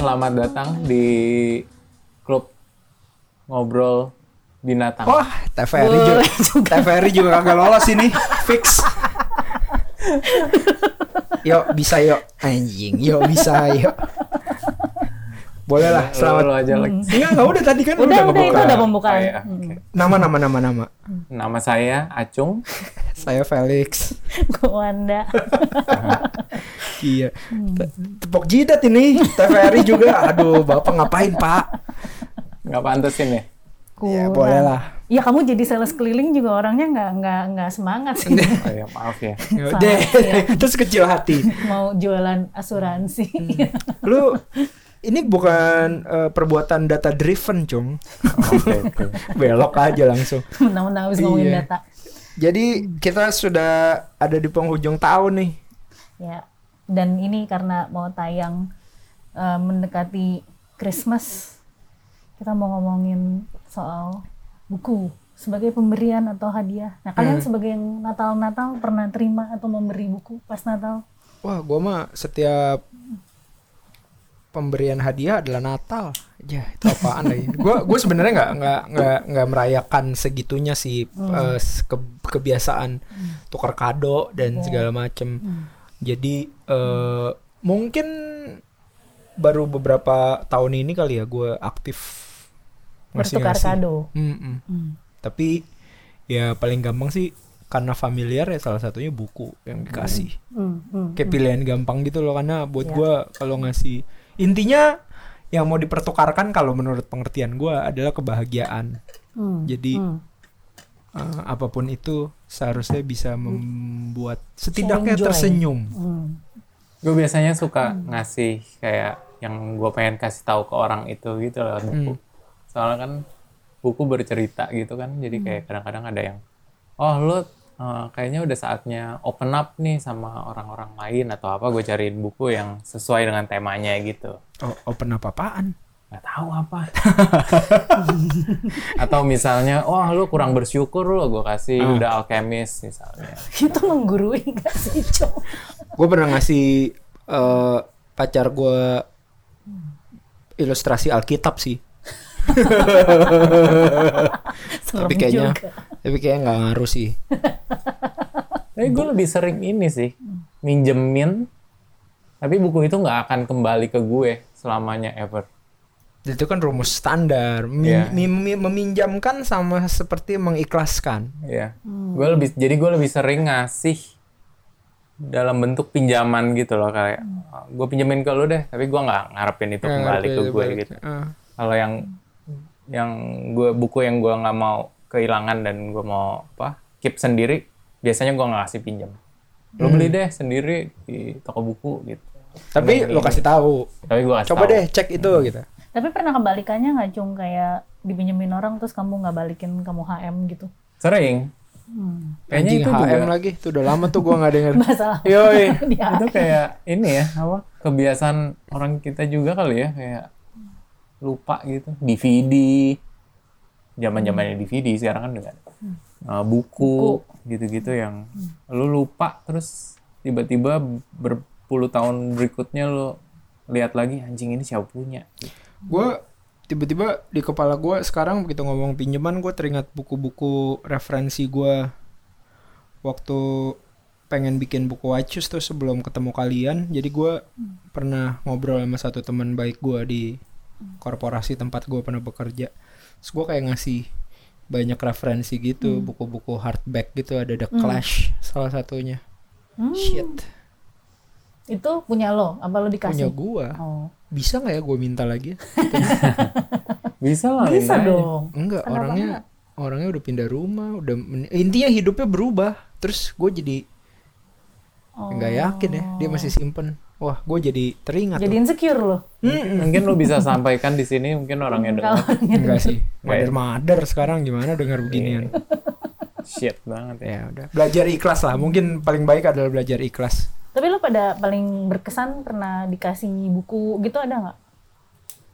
selamat datang di klub ngobrol binatang. Wah, TVRI juga, TVRI juga kagak lolos ini, fix. yuk bisa yuk, anjing, yuk bisa yuk. Boleh lah, selamat. Lo aja lagi. Enggak, enggak udah tadi kan Udah, udah, kebuka. itu udah Oh, pembukaan. iya, Hmm. oke. Nama nama nama nama. Nama saya Acung. Saya Felix. Gue Wanda. Iya. Te- Tepok jidat ini, TVRI juga. Aduh, Bapak ngapain, Pak? Nggak pantesin ya? Ya, Kurang. boleh lah. Ya kamu jadi sales keliling juga orangnya nggak nggak nggak semangat sih Oh ya maaf ya. Ya udah, sih ya. terus kecil hati. mau jualan asuransi. Lu ini bukan eh, perbuatan data driven, Cung. Oke oke. Belok aja langsung. Mentang-mentang habis ngomongin Iya. data. Jadi kita sudah ada di penghujung tahun nih. Ya. Dan ini karena mau tayang eh, mendekati Christmas, kita mau ngomongin soal buku sebagai pemberian atau hadiah. Nah, kalian sebagai yang Natal-Natal pernah terima atau memberi buku pas Natal? Wah, gua mah setiap pemberian hadiah adalah Natal. Ya, itu apaan lagi? Gua gue sebenarnya nggak nggak nggak nggak merayakan segitunya sih eh, ke- kebiasaan tukar kado dan segala macem. Jadi eh, mungkin baru beberapa tahun ini kali ya gue aktif Bertukar ngasih-ngasih. kado. Mm-mm. Hmm. Tapi ya paling gampang sih karena familiar ya salah satunya buku yang dikasih Hmm, hmm. kayak pilihan gampang gitu loh karena buat Ya. gua kalau ngasih intinya yang mau dipertukarkan kalau menurut pengertian gua adalah kebahagiaan. Hmm, jadi hmm. eh, apa pun itu seharusnya bisa membuat setidaknya tersenyum. Hmm. Gue biasanya suka ngasih kayak yang gue pengen kasih tahu ke orang itu gitu lewat buku. Soalnya kan buku bercerita gitu kan, jadi kayak kadang-kadang ada yang, oh lo uh, kayaknya udah saatnya open up nih sama orang-orang lain atau apa, gue cariin buku yang sesuai dengan temanya gitu. oh, open apa apaan nggak tahu apa. atau misalnya, wah lo kurang bersyukur lo, gue kasih udah alkemis misalnya. Itu menggurui gak sih, Cok? gue pernah ngasih eh, pacar gua ilustrasi Alkitab sih tapi kayaknya juga. Tapi kayaknya nggak ngaruh sih Tapi gue lebih sering ini sih, minjemin, tapi buku itu nggak akan kembali ke gue selamanya ever. itu kan rumus standar Mi- Iya. mi- mi- meminjamkan sama seperti mengikhlaskan Iya. Gue lebih, jadi gue lebih sering ngasih dalam bentuk pinjaman gitu loh kayak, gue pinjemin ke lu deh, tapi gue nggak ngarepin itu Ya, kembali ke gue gitu. Ah. Kalau yang yang gue buku yang gue nggak mau kehilangan dan gue mau apa keep sendiri, biasanya gue nggak kasih pinjam. Lu beli deh sendiri di toko buku gitu. tapi lo kasih tahu Tapi gue kasih coba tahu. deh cek itu gitu Tapi pernah kebalikannya nggak, Cung? Kayak dipinjemin orang terus kamu nggak balikin kamu HM gitu? Sering. Hmm. Kayaknya Anjing itu HM juga lagi tuh udah lama tuh gua nggak denger Masalah. Yoi, itu kayak ini ya, apa kebiasaan orang kita juga kali ya, kayak lupa gitu. DVD, zaman zamannya DVD sekarang kan dengan uh, buku, gitu-gitu yang lu lupa terus tiba-tiba berpuluh tahun berikutnya lu lihat lagi anjing ini siapa punya. gue tiba-tiba di kepala gue sekarang begitu ngomong pinjaman gue teringat buku-buku referensi gue waktu pengen bikin buku wacus tuh sebelum ketemu kalian. Jadi gue pernah ngobrol sama satu teman baik gue di korporasi tempat gue pernah bekerja terus gue kayak ngasih banyak referensi gitu buku-buku hardback gitu ada The Clash salah satunya Hmm. shit Itu punya lo? Apa lo punya dikasih? gue Oh. bisa nggak ya gue minta lagi Bisa lah Bisa aja. dong. Enggak, Kenapa orangnya orangnya udah pindah rumah, udah men- intinya hidupnya berubah. Terus gue jadi Oh. nggak yakin ya, dia masih simpen. Wah, gue jadi teringat. Jadi insecure lo. Mungkin lu bisa sampaikan di sini mungkin orangnya dengar. Enggak sih, Nggak ya? mader-mader sekarang gimana dengar beginian. Shit banget ya. ya udah, belajar ikhlas lah. Mungkin paling baik adalah belajar ikhlas. Tapi lo pada paling berkesan pernah dikasih buku gitu ada nggak?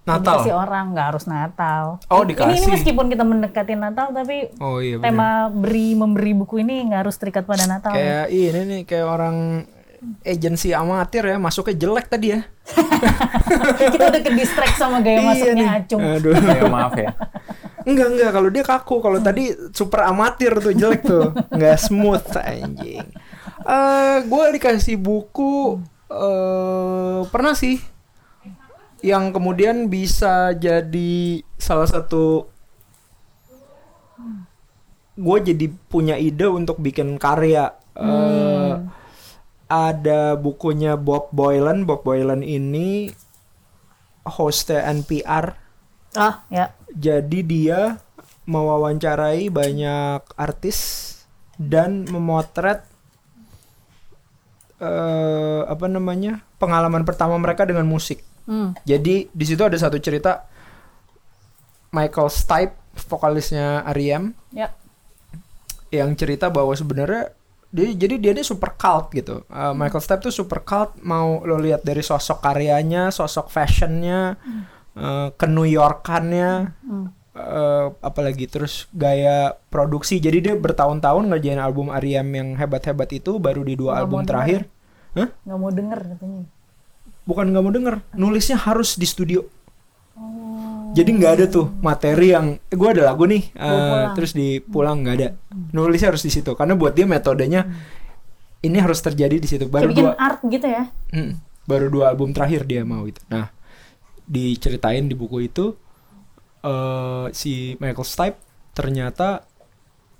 Natal. Dikasih orang nggak harus Natal. Oh, Ini- Ini, dikasih. meskipun kita mendekati Natal tapi Oh iya tema beri memberi buku ini nggak harus terikat pada Natal. Kayak ini nih kayak orang agensi amatir ya masuknya jelek tadi ya. kita udah ke distract sama gaya Iya masuknya nih. acung Aduh. Ya, maaf ya. Enggak enggak kalau dia kaku kalau tadi super amatir tuh jelek tuh nggak smooth anjing. Eh gue dikasih buku eh pernah sih yang kemudian bisa jadi salah satu gue jadi punya ide untuk bikin karya. Eh, Ada bukunya Bob Boylan. Bob Boylan ini hostnya NPR ah ya jadi dia mewawancarai banyak artis dan memotret eh apa namanya pengalaman pertama mereka dengan musik. Hmm. Jadi di situ ada satu cerita Michael Stipe, vokalisnya R.E.M. ya yang cerita bahwa sebenarnya dia jadi dia ini super cult gitu. Uh, Michael Stipe tuh super cult mau lo lihat dari sosok karyanya, sosok fashionnya, uh, ke New Yorkannya, Hmm. uh, apalagi terus gaya produksi. Jadi dia bertahun-tahun ngerjain album R.E.M. yang hebat-hebat itu baru di dua Nggak album terakhir. Hah? nggak mau denger katanya Bukan nggak mau denger, nulisnya harus di studio. oh Jadi nggak ada tuh materi yang eh, gue ada lagu nih, uh, pulang. terus di pulang nggak ada. Nulisnya harus di situ karena buat dia metodenya ini harus terjadi di situ. Baru dua, art gitu ya Mm, baru dua album terakhir dia mau itu. Nah, diceritain di buku itu eh si Michael Stipe ternyata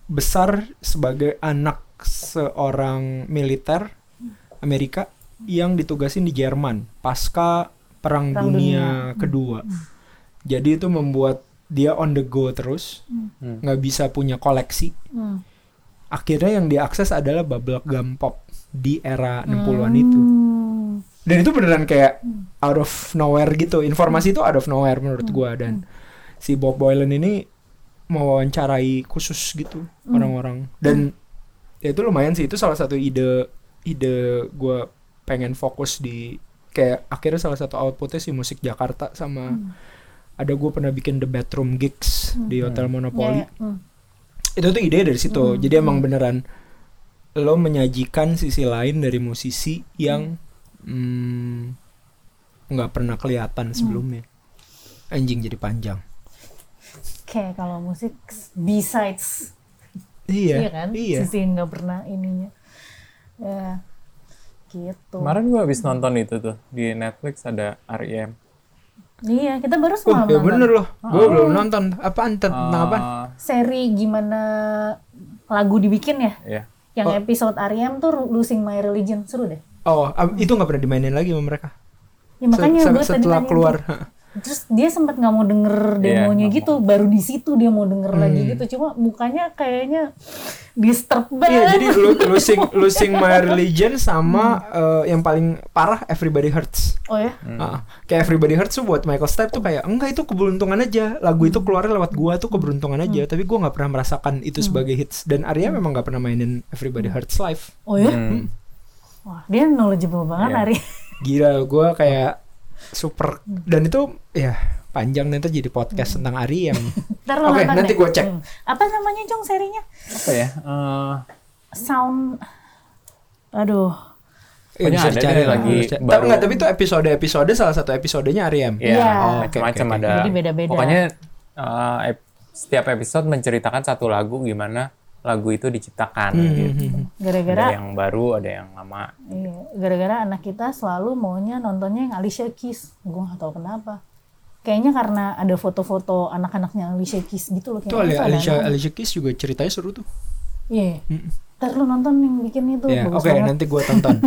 besar sebagai anak seorang militer Amerika yang ditugasin di Jerman pasca Perang, Perang Dunia, Dunia. Kedua. Jadi itu membuat dia on the go terus, Hmm. nggak bisa punya koleksi. Hmm. Akhirnya yang diakses adalah bubblegum pop di era 60-an itu. Hmm. Dan itu beneran kayak out of nowhere gitu. Informasi itu out of nowhere menurut gua dan si Bob Boylan ini mewawancarai khusus gitu orang-orang. Dan ya itu lumayan sih itu salah satu ide ide gua pengen fokus di kayak akhirnya salah satu outputnya si musik Jakarta sama ada gue pernah bikin the bedroom gigs di Hotel Monopoly. Ya, ya. Hmm. itu tuh ide dari situ. Jadi emang beneran lo menyajikan sisi lain dari musisi yang mm, nggak pernah kelihatan sebelumnya. Anjing jadi panjang. Kayak kalau musik besides iya iya kan? iya. Sisi yang nggak pernah ininya. Ya gitu. Kemarin gua habis nonton itu tuh di Netflix ada R.E.M. iya kita baru oh semalam ya nonton bener loh. Gue belum nonton. Apaan tentang apa? Seri gimana lagu dibikin ya? Ya. yang Oh. episode Ariam tuh Losing My Religion. Seru deh. Oh ab- itu nggak pernah dimainin lagi sama mereka? Ya makanya Se- gue setelah keluar. tuh. terus dia sempat nggak mau denger Iya, demonya nggak gitu baru di situ dia mau denger lagi Hmm. gitu cuma mukanya kayaknya disturb Iya, banget jadi lo- losing losing my religion sama eh, yang paling parah everybody hurts. oh ya Ah, kayak everybody hurts tuh buat Michael Stipe tuh kayak enggak itu keberuntungan aja. Lagu itu keluarnya lewat gua tuh keberuntungan aja, tapi gua nggak pernah merasakan itu sebagai hits. Dan Arya memang nggak pernah mainin everybody hurts live. oh ya Hmm. wah dia knowledgeable banget Iya. Ari Gila, gua kayak super dan itu ya panjang nanti jadi podcast tentang Arya. Ntar lo Oke, nonton nanti gua cek. Hmm. apa namanya Jong serinya Apa ya? Eh, sound aduh Ya, Pokoknya ada deh lagi dicari. Tapi baru- enggak, tapi itu episode-episode salah satu episodenya Arya. Iya, Iya. macam-macam Oke, oke, ada. Jadi beda-beda. Pokoknya eh, ep- setiap episode menceritakan satu lagu gimana lagu itu diciptakan Hmm, gitu. Ada gara-gara yang baru, ada yang lama. iya, gara-gara anak kita selalu maunya nontonnya yang Alicia Keys gue nggak tahu kenapa kayaknya karena ada foto-foto anak-anaknya Alicia Keys gitu loh Itu kayaknya. Ali- Masa ada Alicia anak- Alicia Keys juga ceritanya seru tuh. iya ntar lu nonton yang bikin itu bagus oke banget nanti gua tonton.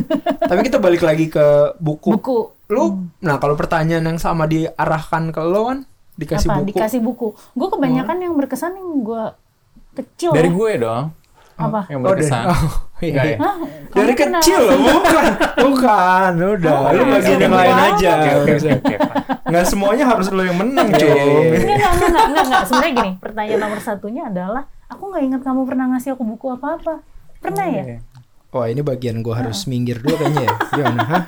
Tapi kita balik lagi ke buku. buku Lu, nah kalau pertanyaan yang sama diarahkan ke lo kan dikasih apa buku. dikasih buku gue kebanyakan yang berkesan yang gue kecil Dari gue dong, apa yang Oh, dari, berkesan. oh, iya. Ya? Hah? dari kenapa? kecil loh, bukan, bukan, udah, Oh, lu iya, bagian iya, yang iya. lain aja. Oke, oke, oke, oke, Pak. Nggak semuanya harus lo yang menang, cuy. Enggak, enggak, enggak, enggak, enggak, enggak. Sebenarnya gini, pertanyaan nomor satunya adalah, aku nggak ingat kamu pernah ngasih aku buku apa-apa. Pernah ya? Iya. Wah ini bagian gua harus minggir dulu kayaknya ya. Gimana? Hah?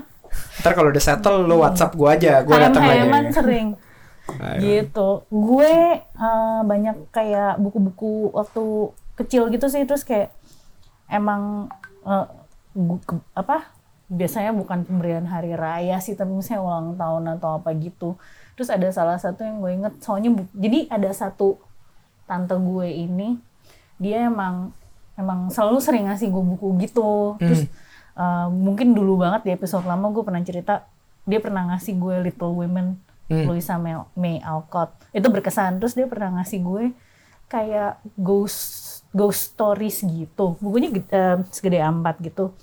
Ntar kalau udah settle lo WhatsApp gua aja, gua datang lagi. Hayam-hayaman sering. Ayo. Gitu. Gue eh, banyak kayak buku-buku waktu kecil gitu sih, terus kayak emang ke- apa biasanya bukan pemberian hari raya sih tapi misalnya ulang tahun atau apa gitu terus ada salah satu yang gue inget soalnya bu- jadi ada satu tante gue ini dia emang emang selalu sering ngasih gue buku gitu terus uh, mungkin dulu banget di episode lama gue pernah cerita dia pernah ngasih gue Little Women Louisa May, May Alcott. Itu berkesan. Terus dia pernah ngasih gue kayak ghost ghost stories gitu. Bukunya eh, segede A4 gitu.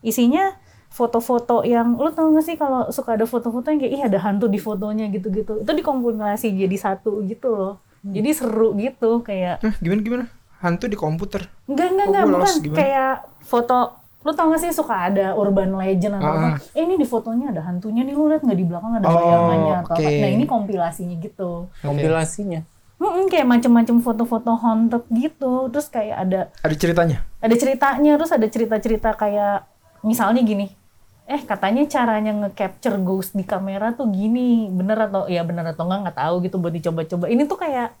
Isinya foto-foto yang lu tau gak sih kalau suka ada foto-foto yang kayak ih ada hantu di fotonya gitu-gitu. Itu dikompilasi jadi satu gitu loh. Jadi seru gitu kayak Hah, gimana gimana? Hantu di komputer. enggak enggak enggak bukan gimana? kayak foto lu tau gak sih suka ada urban legend atau Ah. apa eh ini di fotonya ada hantunya nih lu lihat nggak di belakang ada Oh, bayangannya atau apa. nah ini kompilasinya gitu. Kompilasinya. Mm-mm, kayak macam-macam foto-foto haunted gitu. Terus kayak ada Ada ceritanya. ada ceritanya terus ada cerita-cerita kayak misalnya gini. Eh katanya caranya nge-capture ghost di kamera tuh gini. Bener atau ya bener atau enggak nggak tahu gitu buat dicoba-coba. Ini tuh kayak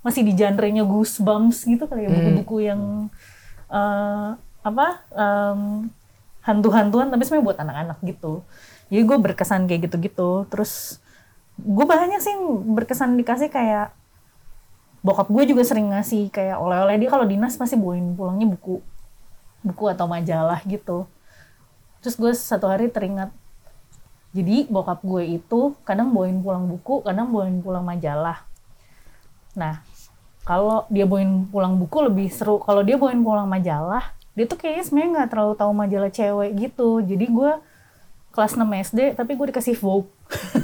masih di genre-nya goosebumps gitu kayak buku-buku yang eh, apa em, hantu-hantuan tapi sebenarnya buat anak-anak gitu. Jadi gue berkesan kayak gitu-gitu. Terus gue banyak sih berkesan dikasih kayak bokap gue juga sering ngasih kayak oleh-oleh. Dia kalau dinas pasti bawain pulangnya buku buku atau majalah gitu. Terus gue satu hari teringat jadi bokap gue itu kadang bawain pulang buku kadang bawain pulang majalah. Nah kalau dia bawain pulang buku lebih seru. Kalau dia bawain pulang majalah dia tuh kayaknya sebenarnya nggak terlalu tahu majalah cewek gitu jadi gue kelas 6 SD tapi gue dikasih Vogue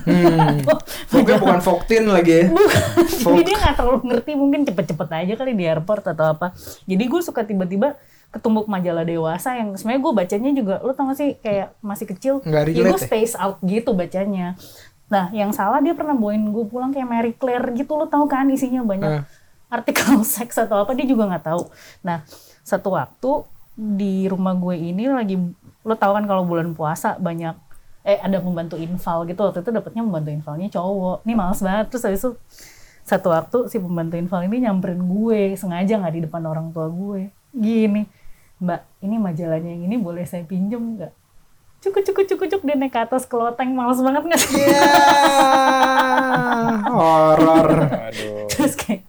Hmm. Mungkin bukan Voktin lagi ya. Bukan. Jadi dia nggak terlalu ngerti mungkin cepet-cepet aja kali di airport atau apa. Jadi gue suka tiba-tiba ketumbuk majalah dewasa yang sebenarnya gue bacanya juga, lo tau gak sih kayak masih kecil, Nggak ya gue ya? space out gitu bacanya. Nah yang salah dia pernah bawain gue pulang kayak Mary Claire gitu, lo tau kan isinya banyak Ah. artikel seks atau apa dia juga nggak tahu. Nah satu waktu di rumah gue ini lagi, lo tau kan kalau bulan puasa banyak eh ada pembantu infal gitu. Waktu itu dapetnya pembantu infalnya cowok. Ini males banget. Terus habis itu satu waktu si pembantu infal ini nyamperin gue sengaja nggak di depan orang tua gue. Gini mbak ini majalahnya yang ini boleh saya pinjem nggak? Cukup cukup cukup cukup dia naik ke atas ke loteng males banget nggak sih? Ya, horor. Aduh. terus kayak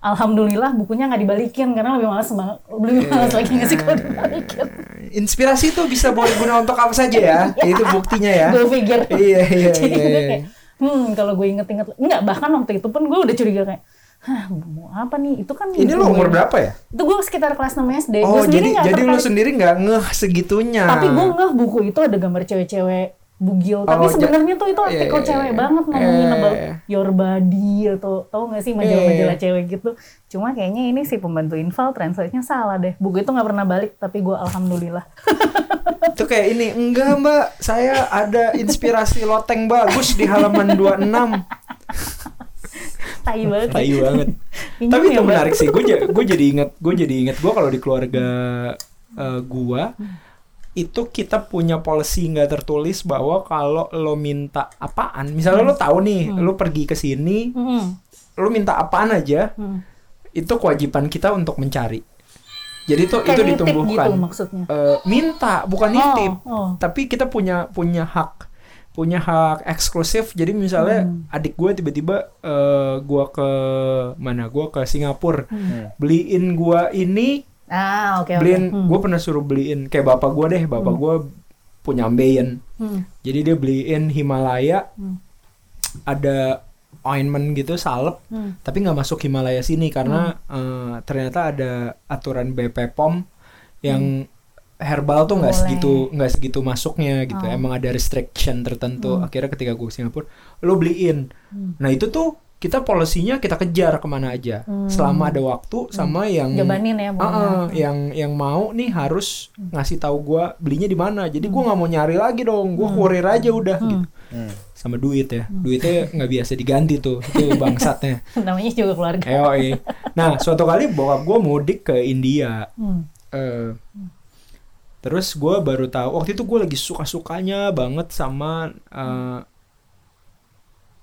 alhamdulillah bukunya nggak dibalikin karena lebih banget lebih males lagi nggak sih kalau dibalikin Inspirasi itu bisa berguna untuk apa saja ya. Itu buktinya ya. gue pikir Iya, iya, jadi iya, iya. kayak hmm kalau gue inget-inget nggak bahkan waktu itu pun gue udah curiga kayak hah mau apa nih itu kan Ini lo umur gue- berapa ya? itu gue sekitar kelas 6 SD Oh, gue sendiri jadi jadi lo tertarik. sendiri nggak ngeh segitunya. tapi gue ngeh buku itu ada gambar cewek-cewek bugil tapi Oh, sebenarnya tuh itu Iya, artikel iya, cewek iya. banget ngomongin Iya, about your body atau tau gak sih majalah-majalah Iya, cewek gitu cuma kayaknya ini si pembantu infal translate-nya salah deh buku itu nggak pernah balik tapi gue alhamdulillah Itu kayak ini, enggak mbak, saya ada inspirasi loteng bagus di halaman 26. tai banget Tai banget. Tapi ya, itu Mbak? menarik sih. Gue gue jadi inget, gue jadi inget gue kalau di keluarga eh, gua itu kita punya policy nggak tertulis bahwa kalau lo minta apaan, misalnya lo tahu nih, lo pergi ke sini, Mm-mm. lo minta apaan aja, Hmm. itu kewajiban kita untuk mencari. Jadi itu Kayak itu nitip ditumbuhkan. gitu maksudnya Eh, minta bukan nitip, oh, oh. tapi kita punya punya hak punya hak eksklusif. Jadi misalnya Hmm. adik gue tiba-tiba eh gue ke mana? Gue ke Singapura, Hmm. beliin gue ini, ah oke oke beliin. Hmm. Gue pernah suruh beliin kayak bapak gue deh, bapak gue punya ambeien. Hmm. Jadi dia beliin Himalaya, Hmm. ada ointment gitu salep, Hmm. tapi nggak masuk Himalaya sini karena eh, ternyata ada aturan BPOM yang herbal tuh nggak Hmm. Segitu nggak segitu masuknya gitu. Oh. Emang ada restriction tertentu. Hmm. Akhirnya ketika gue ke Singapura, lo beliin. Hmm. Nah itu tuh kita polisinya kita kejar ke mana aja Hmm. selama ada waktu sama yang jabanin ya pokoknya. ah, yang yang mau nih harus ngasih tahu gua belinya di mana. Jadi gua nggak mau nyari lagi dong. Gua kurir aja udah gitu. Hmm. Sama duit ya. Duitnya nggak biasa diganti tuh. Itu bangsatnya. namanya juga keluarga Eoi. Nah, suatu kali bokap gua mudik ke India. Hmm. Eh, terus gua baru tahu waktu itu gua lagi suka-sukanya banget sama eh,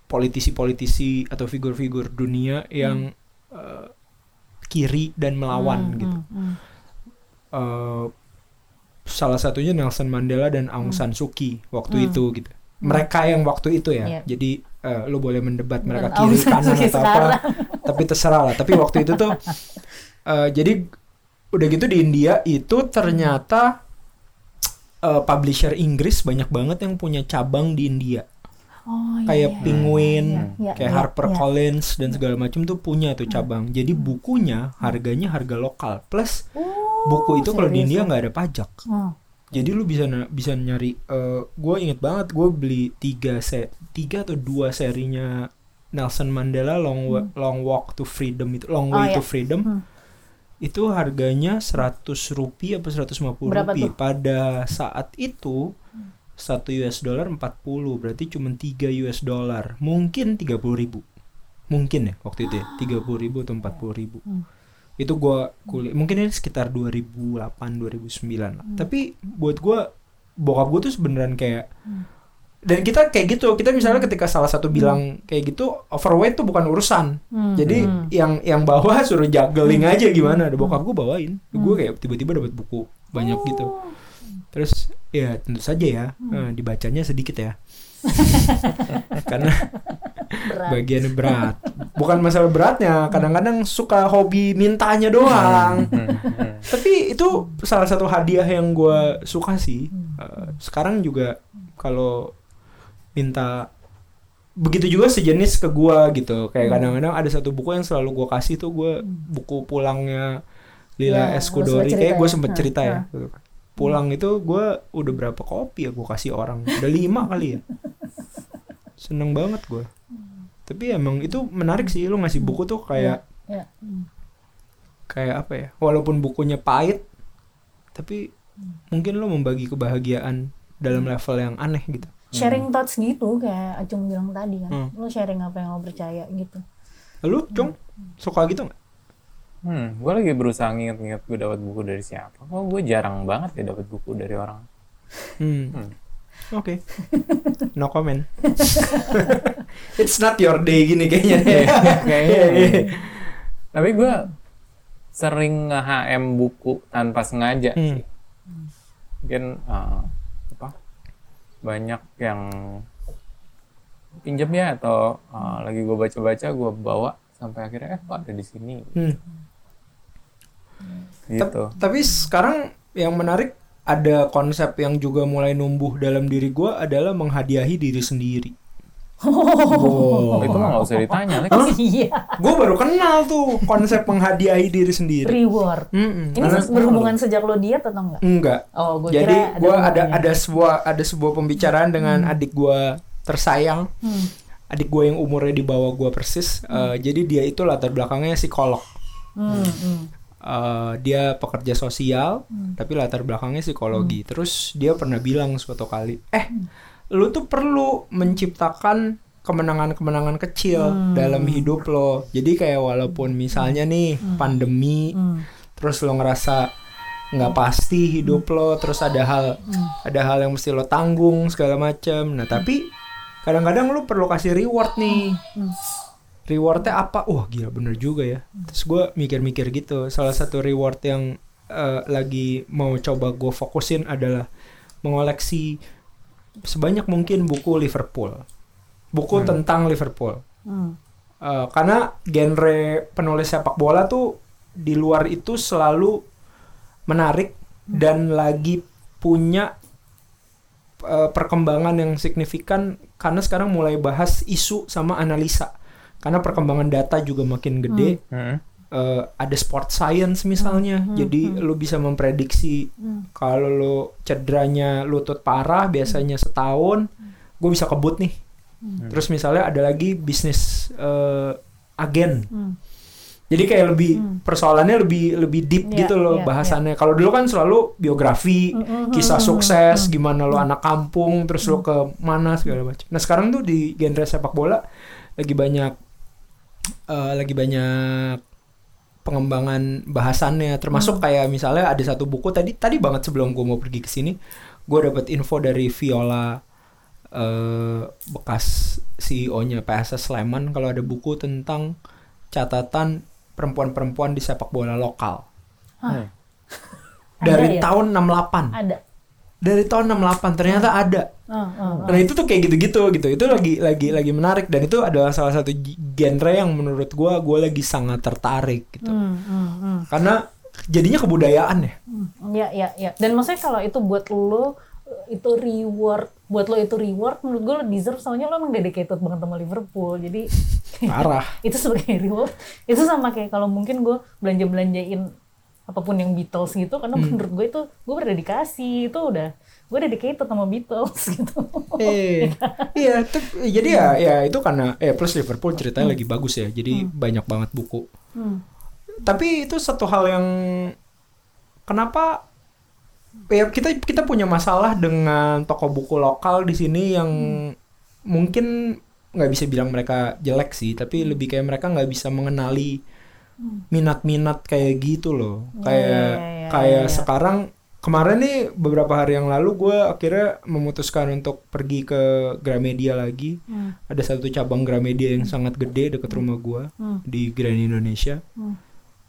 politisi-politisi atau figur-figur dunia yang eh, kiri dan melawan Hmm, gitu. hmm, hmm. eh salah satunya Nelson Mandela dan Aung San Suu Kyi waktu itu gitu. Mereka yang waktu itu ya. Iya. Jadi eh, lu boleh mendebat mereka kiri kanan Kyi atau apa. Tapi terserah lah. Tapi waktu itu tuh eh, jadi udah gitu di India itu ternyata eh, publisher Inggris banyak banget yang punya cabang di India. Oh, iya, kayak iya. Penguin, Iya, kayak iya, Harper iya. Collins dan segala macam tuh punya tuh cabang. Jadi bukunya harganya harga lokal. Plus Oh, buku itu kalau di India ya? nggak ada pajak. Oh. Jadi lu bisa bisa nyari. gue inget banget gue beli tiga se tiga atau dua serinya Nelson Mandela Long Wa- Long Walk to Freedom itu Long Hmm. Oh, Way to iya. Freedom Hmm. itu harganya 100 rupiah apa 150 Berapa rupiah. tuh? Pada saat itu satu US dollar 40 berarti cuma 3 US dollar. Mungkin 30 ribu. Mungkin ya waktu itu ya. 30 ribu atau 40 ribu. Hmm. itu gua kuliah mungkin ini sekitar 2008 2009 lah. Hmm. tapi buat gua bokap gua tuh sebeneran kayak dan kita kayak gitu. Kita misalnya ketika salah satu bilang kayak gitu overweight tuh bukan urusan. Hmm. jadi Hmm. yang yang bawah suruh juggling aja gimana. Ada bokap gua bawain. Gue kayak tiba-tiba dapat buku banyak gitu. Oh. Terus ya tentu saja ya eh, dibacanya sedikit ya. Karena Berat. bagian berat. Bukan masalah beratnya kadang-kadang suka hobi mintanya doang. Hmm, tapi itu salah satu hadiah yang gue suka sih. Eh, sekarang juga kalau minta begitu juga sejenis ke gua gitu. Kayak kadang-kadang ada satu buku yang selalu gua kasih tuh gua buku pulangnya Lila Ya, Escudori. sempet kayak gue sempet ya? cerita ya Hah. Pulang itu gua udah berapa kopi ya gua kasih orang udah lima kali ya seneng banget gua tapi emang itu menarik sih lu ngasih buku tuh kayak Ya. Hmm. kayak apa ya walaupun bukunya pahit tapi mungkin lo membagi kebahagiaan dalam level yang aneh gitu Sharing thoughts gitu kayak Acung bilang tadi kan. Hmm. Lo sharing apa yang lo percaya gitu. lu cung suka gitu nggak Hmm, gue lagi berusaha nginget-nginget gue dapat buku dari siapa. Kok gue jarang banget ya dapat buku dari orang. hmm. Hmm. oke no comment it's not your day gini kayaknya Kayaknya. Tapi gue sering nge-HM buku tanpa sengaja Hmm. sih. Mungkin eh, apa? Banyak yang pinjam ya atau eh, lagi gue baca-baca gue bawa sampai akhirnya eh kok ada di sini Hmm. Gitu. Tap- tapi sekarang yang menarik ada konsep yang juga mulai numbuh dalam diri gua adalah menghadiahi diri sendiri Oh, itu mah nggak usah ditanya Lex. Iya. gue baru kenal tuh konsep menghadiahi diri sendiri Reward. Mm-mm. Ini Karena- berhubungan sejak lo diet atau enggak? enggak Oh, gue Jadi gue ada ada sebuah ada sebuah pembicaraan dengan adik gue tersayang, Hmm. adik gue yang umurnya di bawah gue persis. Eh, jadi dia itu latar belakangnya psikolog. Hmm, hmm. Eh, dia pekerja sosial, tapi latar belakangnya psikologi. Terus dia pernah bilang suatu kali, eh, lu tuh perlu menciptakan kemenangan-kemenangan kecil dalam hidup lo. Jadi kayak walaupun misalnya nih pandemi, Hmm. terus lo ngerasa nggak pasti hidup lo terus ada hal ada hal yang mesti lo tanggung segala macam nah tapi kadang-kadang lo perlu kasih reward nih. Hmm. Rewardnya apa? Wah gila bener juga ya. Terus gue mikir-mikir gitu. Salah satu reward yang eh, lagi mau coba gue fokusin adalah mengoleksi sebanyak mungkin buku Liverpool. Buku tentang Liverpool. Hmm. Eh, karena genre penulis sepak bola tuh di luar itu selalu menarik dan lagi punya eh, perkembangan yang signifikan karena sekarang mulai bahas isu sama analisa karena perkembangan data juga makin gede. Hmm. Eh, ada sport science misalnya. Jadi lu bisa memprediksi kalau lu cederanya lutut parah biasanya setahun gue bisa kebut nih. Terus misalnya ada lagi bisnis eh, agen. Hmm. jadi kayak lebih persoalannya lebih lebih deep Iya, gitu loh iya, bahasannya. Kalau dulu kan selalu biografi Mm, mm, kisah mm, sukses gimana lo anak kampung terus lo ke mana segala macam. Nah sekarang tuh di genre sepak bola lagi banyak eh, lagi banyak pengembangan bahasannya termasuk kayak misalnya ada satu buku tadi tadi banget sebelum gue mau pergi ke sini gue dapat info dari Viola eh, bekas CEO-nya PSS Sleman kalau ada buku tentang catatan perempuan-perempuan di sepak bola lokal Hmm. Ada dari ya? tahun 68 Ada. Dari tahun 68 ternyata ada. Ah, ah. Nah itu tuh kayak gitu-gitu gitu. Itu lagi lagi lagi menarik dan itu adalah salah satu genre yang menurut gua gua lagi sangat tertarik gitu. Hmm, hmm, hmm. Karena jadinya kebudayaan ya. Hmm, Ya, ya, ya. Dan maksudnya kalau itu buat lo itu reward, buat lo itu reward, menurut gue lo deserve soalnya lo emang dedicated banget sama Liverpool. Jadi Parah. itu sebagai reward. Itu sama kayak kalau mungkin gue belanja belanjain apa pun yang Beatles gitu, karena menurut gue itu gue berdedikasi itu udah gue dedicated sama Beatles gitu. eh, iya, tuh- jadi ya ya itu karena eh plus Liverpool ceritanya lagi bagus ya. Jadi banyak banget buku. Hmm. Tapi itu satu hal yang kenapa ya kita kita punya masalah dengan toko buku lokal di sini yang mungkin nggak bisa bilang mereka jelek sih, tapi lebih kayak mereka nggak bisa mengenali minat-minat kayak gitu loh. Ya, Kayak ya, ya, kayak ya, ya. sekarang kemarin nih beberapa hari yang lalu gue akhirnya memutuskan untuk pergi ke Gramedia lagi. Hmm. Ada satu cabang Gramedia yang sangat gede dekat rumah gue Hmm. di Grand Indonesia. Hmm.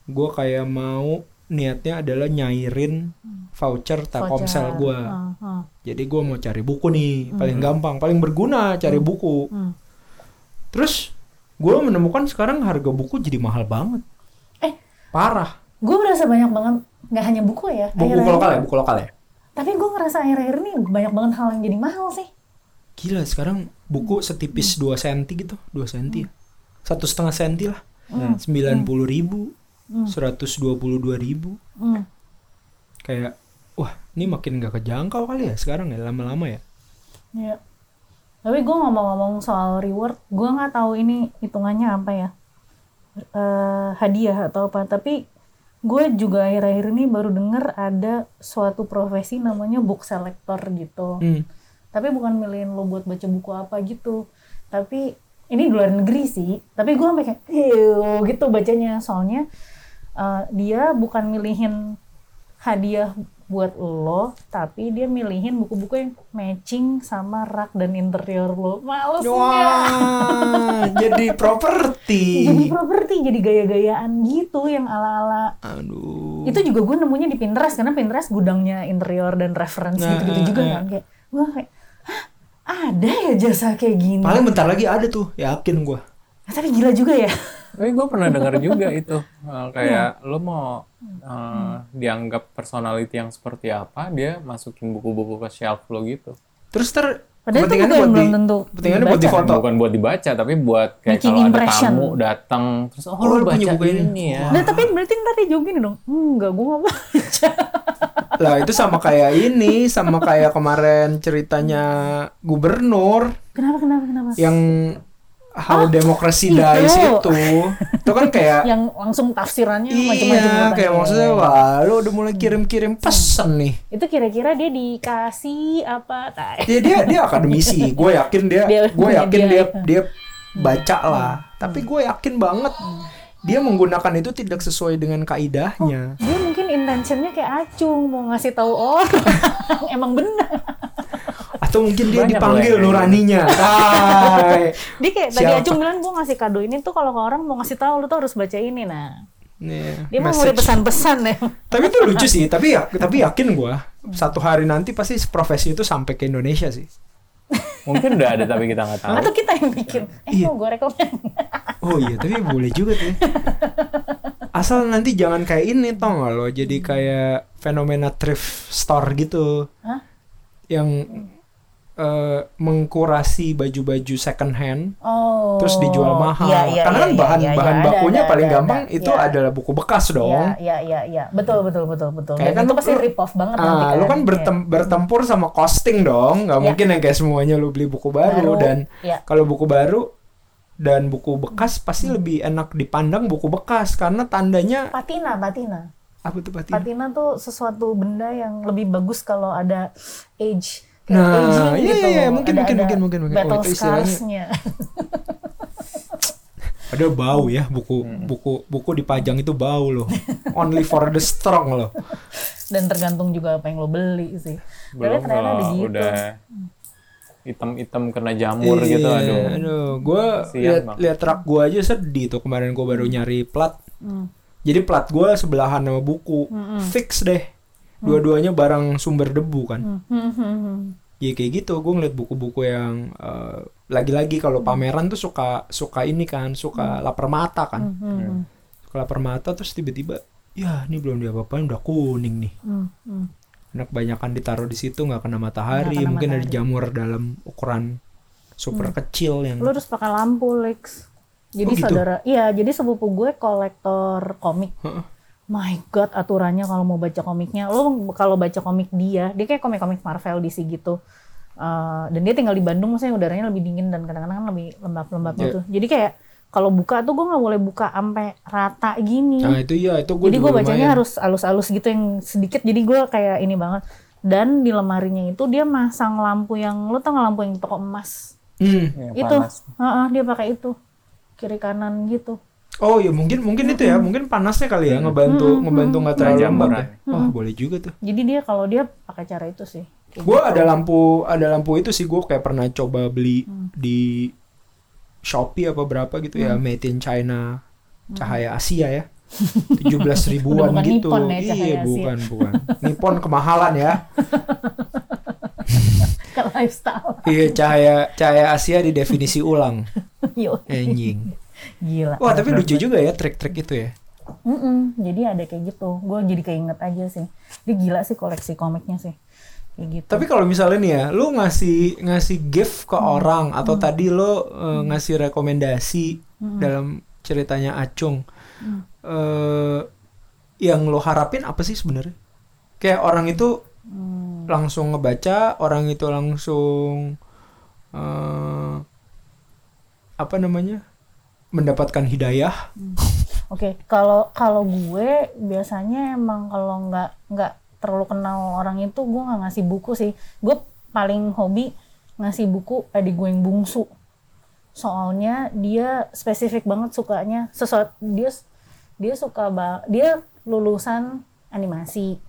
Gue kayak mau niatnya adalah nyairin voucher Telkomsel gue. Ah, ah. Jadi gue mau cari buku nih, paling gampang, paling berguna cari buku. Hmm. Terus gue menemukan sekarang harga buku jadi mahal banget. Parah. gue merasa banyak banget nggak hanya buku ya. Buku, buku lokal ya, buku lokal ya. Tapi gue ngerasa akhir-akhir ini banyak banget hal yang jadi mahal sih. Gila sekarang buku setipis 2 senti gitu, 2 senti ya. Satu setengah senti lah. Hmm. Sembilan puluh ribu, Hmm. seratus dua puluh dua ribu. Hmm. Kayak, wah ini makin gak kejangkau kali ya sekarang ya lama-lama ya. Ya. Tapi gue ngomong-ngomong soal reward, gue nggak tahu ini hitungannya apa ya, Eh hadiah atau apa. Tapi gue juga akhir-akhir ini baru dengar ada suatu profesi namanya book selector gitu. Hmm. Tapi bukan milihin lo buat baca buku apa gitu. Tapi ini di luar negeri sih. Tapi gue sampai kayak, gitu bacanya. Soalnya eh, dia bukan milihin hadiah buat lo, tapi dia milihin buku-buku yang matching sama rak dan interior lo. Males? Wah, jadi properti. Jadi properti, jadi gaya-gayaan gitu yang ala-ala. Aduh. Itu juga gue nemunya di Pinterest karena Pinterest gudangnya interior dan reference Nah, gitu-gitu juga eh, kan kayak gue kayak Hah, ada ya jasa kayak gini. Paling bentar lagi ada tuh, yakin gua. Ah, tapi gila juga ya. Tapi gue pernah dengar juga itu eh, kayak Iya. lo mau eh, dianggap personality yang seperti apa, dia masukin buku-buku ke shelf lo gitu. Terus ter Padahal itu bukan buat belum tentu kepentingannya buat dibaca. difoto. Bukan buat dibaca, tapi buat kayak Making kalau ada impression. tamu datang, terus oh, Oh, lo baca buku ini. ini ya. Nah tapi berarti ntar dia jawab gini dong, enggak gue gak baca. Lah itu sama kayak ini, sama kayak kemarin ceritanya gubernur kenapa, kenapa, kenapa? yang how democracy itu. dies itu. Itu kan kayak Yang langsung tafsirannya macam-macam. Iya, katanya. kayak maksudnya wah lu udah mulai kirim-kirim pesan nih. Itu kira-kira dia dikasih apa? Tai. Dia dia dia akademisi, gue yakin dia, Dia- gue yakin dia- dia dia baca lah. Tapi gue yakin banget dia menggunakan itu tidak sesuai dengan kaidahnya. Dia mungkin intentionnya kayak acung mau ngasih tahu orang. Emang benar. Atau mungkin dia Banyak dipanggil nuraninya. Tai. Dia kayak tadi acung bilang gue ngasih kado ini tuh kalau ke orang mau ngasih tahu lu tuh harus baca ini nah. Nih, Dia mau pesan-pesan ya. Tapi itu lucu sih, tapi ya tapi yakin gue satu hari nanti pasti profesi itu sampai ke Indonesia sih. Mungkin udah ada tapi kita nggak tahu. Atau kita yang bikin. Eh Iya. mau gue rekomen. Oh iya, tapi boleh juga tuh. Asal nanti jangan kayak ini tau gak lo, jadi kayak fenomena thrift store gitu. Hah? Yang eh, mengkurasi baju-baju second hand Oh. terus dijual mahal. Iya, iya, Karena iya, kan iya, bahan iya, bahan iya, bakunya ada, paling ada, gampang ada. itu Iya. adalah buku bekas dong. Iya, iya, iya, iya. Betul, betul, betul, betul. Kayak kan itu pasti rip off banget nanti Ah, lu kan Iya. bertem- bertempur sama costing dong, nggak Iya. mungkin yang kayak semuanya lu beli buku baru, Baru, dan iya. kalau buku baru dan buku bekas pasti lebih enak dipandang buku bekas karena tandanya Patina, patina. apa tuh patina? Patina tuh sesuatu benda yang lebih bagus kalau ada age Nah, iya, gitu. iya, iya, mungkin, Ada- mungkin, ada mungkin, mungkin, mungkin. Oh, Battle itu istilahnya- scars-nya. Ada bau ya buku Hmm. buku buku dipajang itu bau loh. Only for the strong loh. Dan tergantung juga apa yang lo beli sih. Belum ternyata ada gitu. udah hitam-hitam kena jamur Iya, gitu, aduh. Aduh, gue lihat lihat rak gue aja sedih tuh kemarin gue baru nyari plat. Hmm. Jadi plat gue sebelahan sama buku. Fix deh. Dua-duanya barang sumber debu kan Hmm, hmm, hmm, hmm. ya kayak gitu gue ngeliat buku-buku yang eh, lagi-lagi kalau pameran tuh suka suka ini kan suka lapar mata kan Hmm, hmm, suka lapar mata terus tiba-tiba ya ini belum diapa-apain udah kuning nih hmm, hmm. Karena kebanyakan ditaruh di situ nggak kena matahari kena mungkin ada matahari. jamur dalam ukuran super kecil yang Lu harus pakai lampu, Lex. Jadi Oh, gitu? saudara, iya, jadi sepupu gue kolektor komik. Heeh. My God, aturannya kalau mau baca komiknya, lo kalau baca komik dia, dia kayak komik-komik Marvel DC gitu. Eh, dan dia tinggal di Bandung, maksudnya udaranya lebih dingin dan kadang-kadang kan lebih lembab-lembab Iya. gitu. Jadi kayak kalau buka tuh gue nggak boleh buka sampai rata gini. nah itu iya itu gue jadi gue bacanya lumayan. harus alus-alus gitu yang sedikit. Jadi gue kayak ini banget. Dan di lemarinya itu dia masang lampu yang, lo tau nggak lampu yang toko emas? Hmm. Yang itu panas. Heeh, dia pakai itu kiri kanan gitu oh ya mungkin mungkin itu ya. Mungkin panasnya kali ya ngebantu ngebantu nggak terlalu Nah, lembab ya? wah boleh juga tuh. Jadi dia kalau dia pakai cara itu sih. Gue gitu. ada lampu ada lampu itu sih. Gue kayak pernah coba beli Hmm. di Shopee apa berapa gitu ya. Made in China cahaya Asia ya. tujuh belas ribuan Hmm. Bukan gitu. Nippon ya, cahaya iya Asia. bukan bukan. Nippon kemahalan ya. Ke lifestyle. Iya cahaya cahaya Asia didefinisi ulang. Yo, anjing gila wah tapi lucu juga ya trik-trik itu ya. Mm-mm, jadi ada kayak gitu. Gue jadi keinget aja sih. Dia gila sih koleksi komiknya sih. Kayak gitu. Tapi kalau misalnya nih ya, lu ngasih ngasih gift ke Hmm. orang atau tadi lo eh, ngasih rekomendasi dalam ceritanya Acung, Hmm. eh, yang lo harapin apa sih sebenarnya? Kayak orang itu Hmm. langsung ngebaca, orang itu langsung eh, apa namanya mendapatkan hidayah. Oke, kalau kalau gue biasanya emang kalau nggak nggak terlalu kenal orang itu gue nggak ngasih buku sih. Gue paling hobi ngasih buku adik gue yang bungsu. Soalnya dia spesifik banget sukanya sesuatu dia dia suka dia lulusan animasi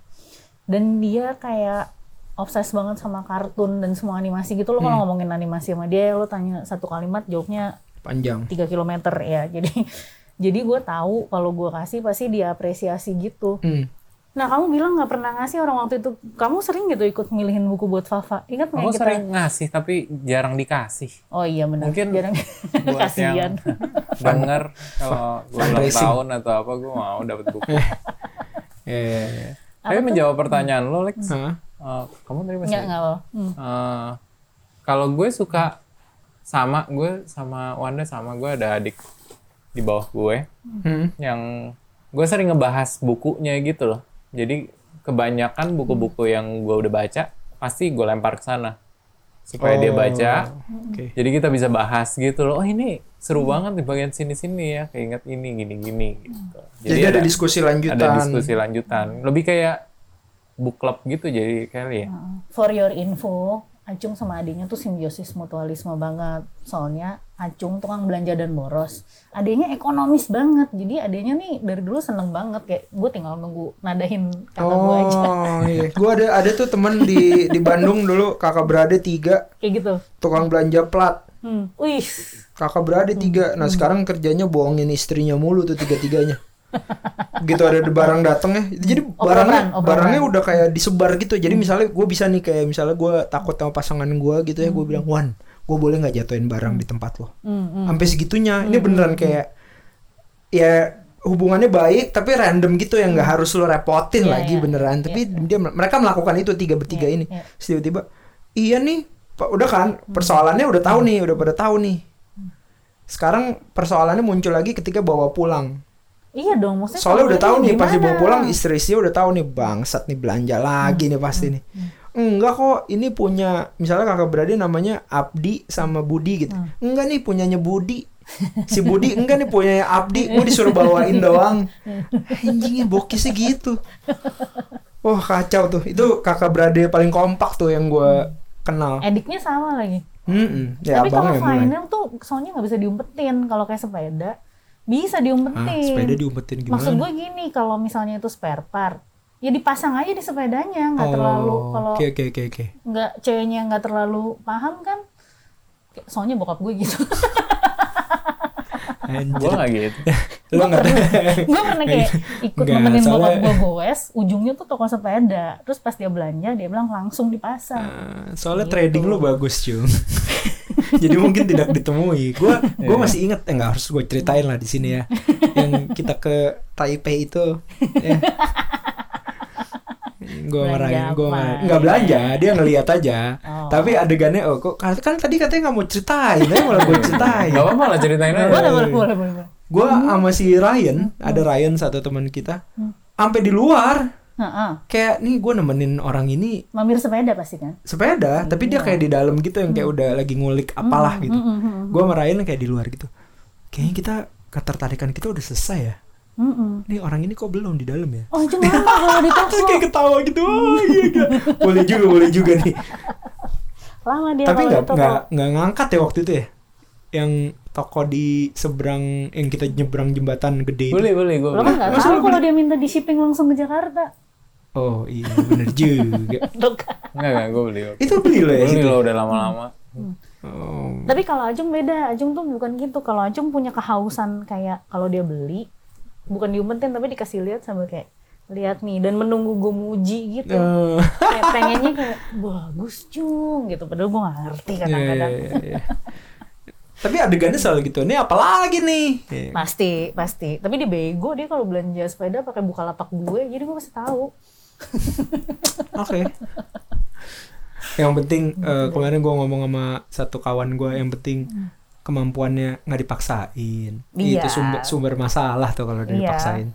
dan dia kayak obses banget sama kartun dan semua animasi gitu lo kalau ngomongin animasi sama dia lo tanya satu kalimat jawabnya Panjang. 3 km ya jadi jadi gue tahu kalau gue kasih pasti dia apresiasi gitu Hmm. nah kamu bilang nggak pernah ngasih orang waktu itu kamu sering gitu ikut milihin buku buat Fafa ingat nggak kita sering ngasih tapi jarang dikasih. oh iya benar Mungkin jarang Buat kasihan denger kalau gue ulang tahun atau apa gue mau dapat buku. Eh, Tapi menjawab pertanyaan lo, Lex. hah? eh, kamu tadi masih nggak nggak apa hmm. Eh, kalau gue suka sama gue sama Wanda sama gue ada adik di bawah gue Hmm. yang gue sering ngebahas bukunya gitu loh. Jadi kebanyakan buku-buku yang gue udah baca pasti gue lempar ke sana supaya dia Oh, baca. Oke. Jadi kita bisa bahas gitu loh. Oh ini seru banget di bagian sini-sini ya. Keinget ini gini-gini gitu. Jadi, ada, diskusi lanjutan. ada diskusi lanjutan. Lebih kayak book club gitu jadi kali ya. for your info Acung sama adiknya tuh simbiosis mutualisme banget. Soalnya Acung tukang belanja dan boros. Adiknya ekonomis banget. Jadi adiknya nih dari dulu seneng banget. Kayak gue tinggal nunggu nadahin kakak gue aja. Oh iya, gue ada ada tuh temen di di Bandung dulu. Kakak beradik tiga. Kayak gitu. Tukang belanja plat. Hmm. wih. Kakak beradik tiga. Nah sekarang kerjanya bohongin istrinya mulu tuh tiga tiganya gitu ada barang dateng ya. Jadi barangnya Operan, operan. barangnya udah kayak disebar gitu. Jadi misalnya gue bisa nih kayak misalnya gue takut sama pasangan gue gitu ya gue bilang Wan gue boleh nggak jatuhin barang di tempat lo? Hmm, hmm. sampai segitunya. Ini beneran kayak ya hubungannya baik tapi random gitu yang nggak harus lo repotin Iya, lagi iya. beneran. Tapi dia mereka melakukan itu tiga bertiga ini. iya. Tiba-tiba iya nih udah kan? Persoalannya udah tahu nih udah pada tahu nih. Sekarang persoalannya muncul lagi ketika bawa pulang iya dong maksudnya soalnya udah tahu nih pasti bawa pulang istri istri udah tahu nih bangsat nih belanja lagi nih pasti nih. enggak kok ini punya misalnya kakak beradik namanya Abdi sama Budi gitu. Enggak nih punyanya Budi. Si Budi enggak nih punyanya Abdi. Gue disuruh bawain doang. Anjingnya bokisnya gitu. Wah kacau tuh. Itu kakak beradik paling kompak tuh yang gue kenal. Ediknya sama lagi. Mm-mm. ya tapi kalau mulai vinyl tuh soalnya nggak bisa diumpetin. Kalau kayak sepeda bisa ah, diumpetin sepeda diumpetin gimana? Maksud gue gini, kalau misalnya itu spare part, ya dipasang aja di sepedanya, nggak Oh, terlalu kalau oke oke oke oke. nggak ceweknya nggak terlalu paham kan. Soalnya bokap gue gitu. Gue nggak gitu. Lo nggak gue pernah kayak ikut Nggak, nemenin bokap soalnya- gue goes ujungnya tuh toko sepeda. Terus pas dia belanja dia bilang langsung dipasang. Eh, soalnya trading lu bagus cung jadi mungkin tidak ditemui. Gue gue masih inget eh nggak harus gue ceritain lah di sini ya. Yang kita ke Taipei itu ya. gue marahin gue marahin. Nggak belanja dia ngeliat aja. Oh. tapi adegannya oh kok kan kan tadi katanya nggak mau ceritain ya malah gue ceritain. Gak apa-apa lah ceritain aja. boleh boleh boleh boleh boleh. gue sama si Ryan ada Ryan satu teman kita. Sampai di luar Heeh. kayak nih gue nemenin orang ini mamir sepeda pasti kan? Sepeda tapi dia kayak di dalam gitu yang kayak udah lagi ngulik apalah gitu. Mm-mm. gue merayain kayak di luar gitu. Kayaknya kita ketertarikan kita udah selesai ya? Mm-mm. nih orang ini kok belum di dalam ya? Oh cuma kalau toko kayak ketawa gitu. Oh, iya, iya. boleh juga boleh juga nih. Lama dia tapi nggak di toko. nggak nggak ngangkat ya waktu itu ya? Yang toko di seberang yang kita nyebrang jembatan gede itu. Boleh, boleh. Gue lo kan nggak tahu kalau dia minta di shipping langsung ke Jakarta oh iya bener juga kan. Enggak, enggak. Gue beli. itu beli lo ya Beli lo udah lama-lama. oh. tapi kalau Ajung beda Ajung tuh bukan gitu kalau Ajung punya kehausan kayak kalau dia beli bukan diumpetin tapi dikasih lihat sambil kayak lihat nih dan menunggu gue muji gitu Eh, kayak pengennya kayak bagus cung gitu padahal gue gak ngerti iya, kadang-kadang iya, iya. tapi adegannya selalu gitu ini apalagi nih Iya. pasti pasti tapi dia bego dia kalau belanja sepeda pakai buka lapak gue jadi gue pasti tahu Oke. yang penting eh, kemarin gue ngomong sama satu kawan gue yang penting kemampuannya nggak dipaksain. Iya. Itu sumber sumber masalah tuh kalau udah Iya. dipaksain.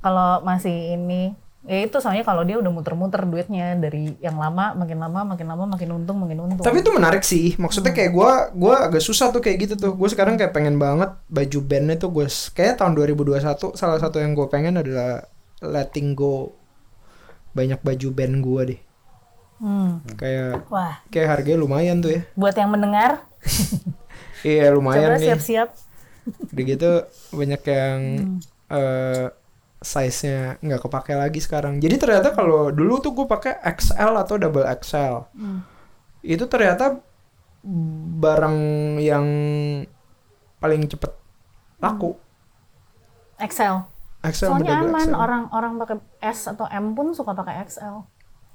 kalau masih ini ya itu soalnya kalau dia udah muter-muter duitnya dari yang lama makin lama makin lama makin untung makin untung Tapi itu menarik sih. Maksudnya kayak gue gue agak susah tuh kayak gitu tuh. Gue sekarang kayak pengen banget baju bandnya tuh gue kayak tahun 2021 salah satu yang gue pengen adalah letting go banyak baju band gue deh. Hmm. Kayak wah kayak harganya lumayan tuh ya. buat yang mendengar Iya lumayan coba nih. siap-siap Udah gitu banyak yang Hmm. eh size-nya nggak kepake lagi sekarang. Jadi ternyata kalau dulu tuh gue pakai XL atau double XL. Hmm. Itu ternyata barang yang paling cepet laku. XL XL soalnya aman XL. orang-orang pakai S atau M pun suka pakai XL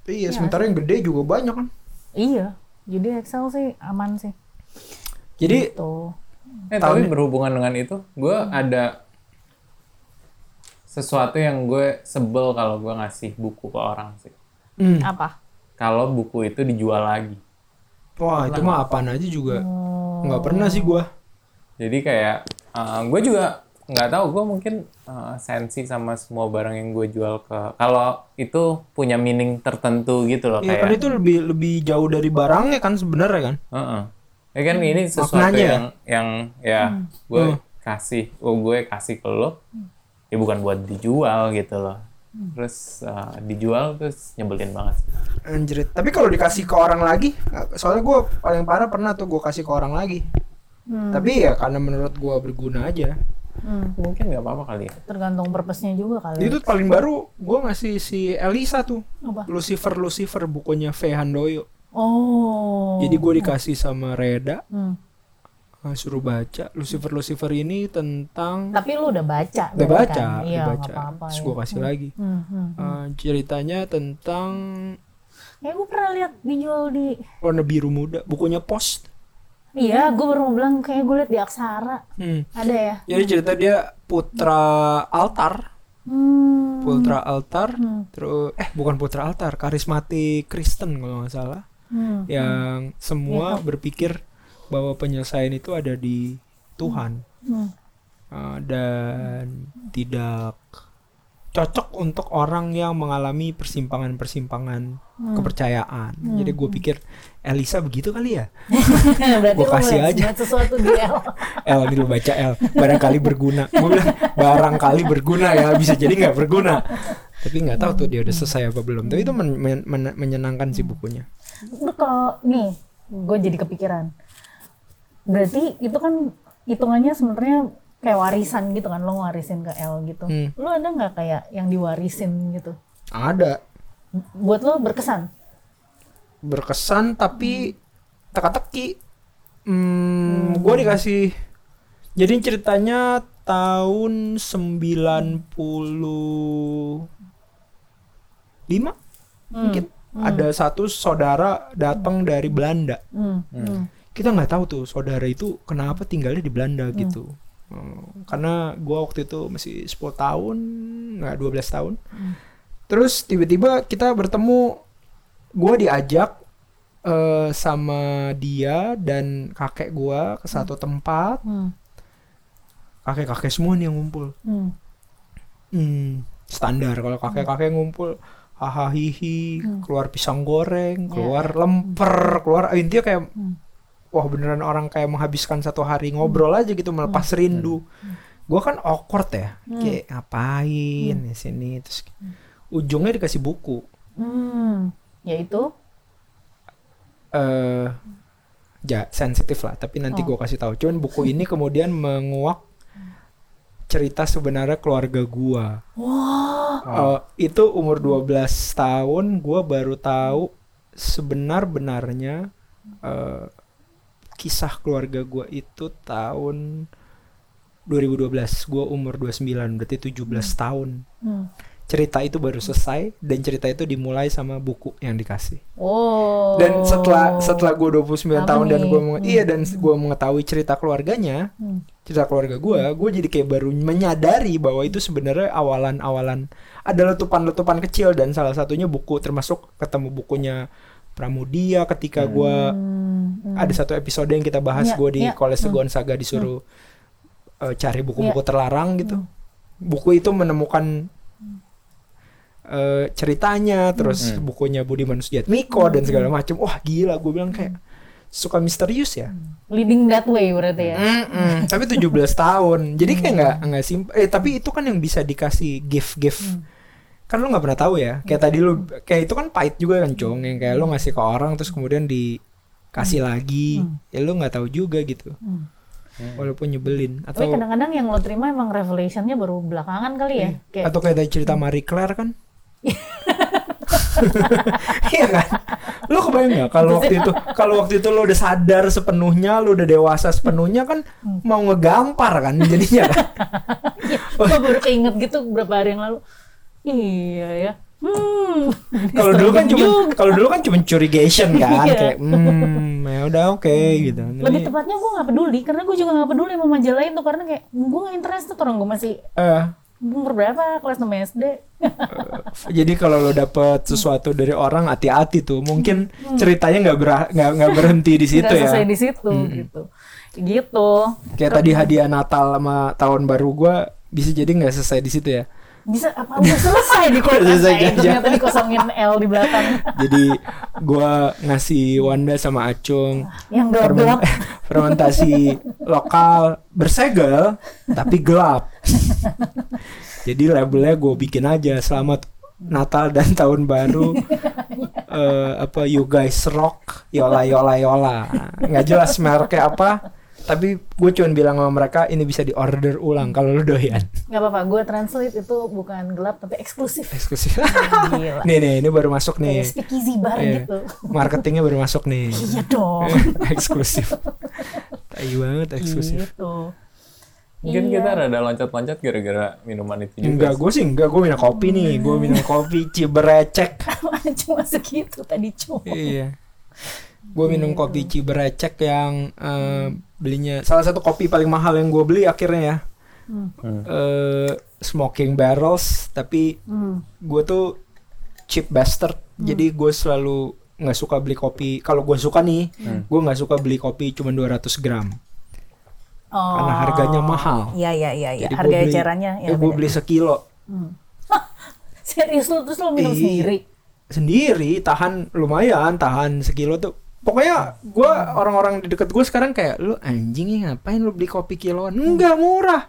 Iya, sementara yang gede juga banyak kan. iya jadi XL sih aman sih Jadi tuh Eh, tapi berhubungan dengan itu, gue ada sesuatu yang gue sebel kalau gue ngasih buku ke orang sih. hmm, apa Kalau buku itu dijual lagi. wah itu mah apaan aja juga Oh. nggak pernah sih gue. Jadi kayak eh, gue juga nggak tahu gue mungkin eh, sensi sama semua barang yang gue jual ke kalau itu punya meaning tertentu gitu loh Iya kan kayak itu lebih lebih jauh dari barangnya kan sebenarnya kan. Heeh. Ya kan ini sesuatu Maknanya. yang yang ya gue kasih oh gue kasih ke lo ya bukan buat dijual gitu loh terus eh, dijual terus nyebelin banget. Anjrit. Tapi kalau dikasih ke orang lagi, soalnya gue paling parah pernah tuh gue kasih ke orang lagi. Tapi ya karena menurut gue berguna aja. Hmm, mungkin nggak apa-apa kali ya tergantung purpose-nya juga kali Itu paling baru gue ngasih si Elisa tuh. Apa? Lucifer Lucifer bukunya V Handoyo. oh Jadi gue dikasih sama Reda, Hmm. eh, suruh baca Lucifer Lucifer ini tentang tapi lu udah baca udah baca, kan? iya udah baca. apa-apa Terus ya. gue kasih lagi. Hmm, hmm. Eh, ceritanya tentang ya gue pernah lihat dijual di warna biru muda, bukunya Post. Iya gue baru mau bilang kayak gue lihat di Aksara Hmm. ada ya Jadi cerita dia putra altar hmm. Putra Altar, Hmm. terus eh bukan Putra Altar, karismatik Kristen kalau nggak salah, Hmm. yang semua Iya, berpikir bahwa penyelesaian itu ada di Tuhan Hmm. Uh, dan tidak cocok untuk orang yang mengalami persimpangan-persimpangan Hmm. kepercayaan. Jadi gue pikir Elisa begitu kali ya. lo kasih aja. sesuatu di L El ini lu baca El, barangkali berguna. Gue bilang barangkali berguna ya, bisa jadi nggak berguna. Tapi nggak tahu tuh dia udah selesai apa belum. Tapi itu men- men- men- menyenangkan sih bukunya. Lu kalau nih gue jadi kepikiran berarti itu kan hitungannya sebenarnya kayak warisan gitu kan lo warisin ke L gitu Hmm. lo ada nggak kayak yang diwarisin gitu Ada buat lo berkesan berkesan tapi teka-teki. Hmm, gue dikasih Jadi ceritanya tahun 95 mungkin ada satu saudara datang dari Belanda. Hmm. Hmm. Kita nggak tahu tuh saudara itu kenapa tinggalnya di Belanda gitu. Hmm, karena gua waktu itu masih 10 tahun, nggak 12 tahun. Terus tiba-tiba kita bertemu, gua diajak eh, sama dia dan kakek gua ke satu tempat. Hmm. Kakek-kakek semua nih yang ngumpul. Hmm. Hmm, standar kalau kakek-kakek ngumpul hahaha hihi, keluar pisang goreng, keluar lemper, keluar ah, intinya kayak wah beneran orang kayak menghabiskan satu hari ngobrol aja gitu melepas rindu. Gua kan awkward ya, kayak ngapain di sini terus ujungnya dikasih buku. Hmm. Yaitu eh ja sensitif lah, tapi nanti gua kasih tahu. Cuman buku ini kemudian menguak cerita sebenarnya keluarga gua. Eh, itu umur 12 tahun gua baru tahu sebenar-benarnya eh, kisah keluarga gua itu tahun 2012 gua umur 29 berarti 17 tahun hmm. Cerita itu baru selesai dan cerita itu dimulai sama buku yang dikasih Oh. dan setelah setelah gue 29 Apa tahun dan gue iya dan gue mengetahui cerita keluarganya Hmm. cerita keluarga gue gue jadi kayak baru menyadari bahwa itu sebenarnya awalan-awalan ada letupan-letupan kecil dan salah satunya buku termasuk ketemu bukunya Pramudia ketika gue Hmm. ada satu episode yang kita bahas Iya, gue di iya. Kolese Gonzaga disuruh eh, cari buku-buku Iya. terlarang gitu buku itu menemukan eh, ceritanya terus Hmm. bukunya Budiman Sujatmiko dan segala macam wah gila gue bilang kayak suka misterius ya. Leading that way berarti ya. Mm-mm, tapi 17 tahun. Jadi kayak nggak nggak simp eh tapi itu kan yang bisa dikasih gift gift. Kan lu nggak pernah tahu ya. Kayak tadi lu kayak itu kan pahit juga kan cong yang kayak lu ngasih ke orang terus kemudian dikasih lagi. Ya lu nggak tahu juga gitu. Hmm. walaupun nyebelin. Tapi atau kadang-kadang yang lo terima emang revelationnya baru belakangan kali ya. Kayak atau kayak tadi cerita Marie Claire kan iya kan lu kebayang nggak kalau waktu itu kalau waktu itu lu udah sadar sepenuhnya lu udah dewasa sepenuhnya kan mau ngegampar kan jadinya kan gue baru keinget gitu beberapa hari yang lalu. Iya ya. Hmm. kalau dulu kan cuma kalau dulu kan cuma curigation kan Iya. kayak hmm ya udah oke gitu Lebih tepatnya gue nggak peduli karena gue juga nggak peduli mau majalah itu karena kayak gue nggak interested orang gue masih eh, umur berapa kelas 6 SD. jadi kalau lo dapet sesuatu dari orang hati-hati tuh mungkin ceritanya nggak ber- nggak nggak berhenti di situ Hmm. Nggak ya selesai di situ gitu. Gitu. kayak tadi hadiah Natal sama tahun baru gua bisa jadi nggak selesai di situ ya Bisa apa udah selesai di Udah selesai, ternyata dikosongin L di belakang. jadi gua ngasih Wanda sama Acung yang fermen- gelap-gelap. fermentasi lokal. Bersegel tapi gelap. Jadi labelnya gue bikin aja selamat Natal dan tahun baru. Eh, apa you guys rock yola yola yola nggak jelas mereknya apa tapi gue cuma bilang sama mereka ini bisa diorder ulang kalau lu doyan Gak apa-apa, gue translate itu bukan gelap tapi eksklusif. eksklusif Gila. nih nih ini baru masuk nih Kayak speakeasy bar Iya. gitu. marketingnya baru masuk nih Iya dong. eksklusif tai banget eksklusif gitu. Mungkin Iya. kita rada loncat-loncat gara-gara minuman itu juga. Enggak, gue sih enggak, gue minum kopi nih, gue minum kopi ciberecek. Cuma segitu tadi cuma. iya. Gue minum kopi ciberecek yang eh, belinya salah satu kopi paling mahal yang gue beli akhirnya ya. Hmm. Eh, smoking barrels, tapi Hmm. gue tuh cheap bastard, jadi gue selalu nggak suka beli kopi. Kalau gue suka nih, gue nggak suka beli kopi cuma 200 gram Oh. karena harganya mahal. Iya iya iya. iya. Jadi Harga beli, ya. gue beda. beli sekilo Serius lu terus lu minum Iya. sendiri. sendiri tahan lumayan tahan sekilo tuh pokoknya gue orang-orang di deket gue sekarang kayak lu anjing ya ngapain lu beli kopi kiloan? Enggak murah.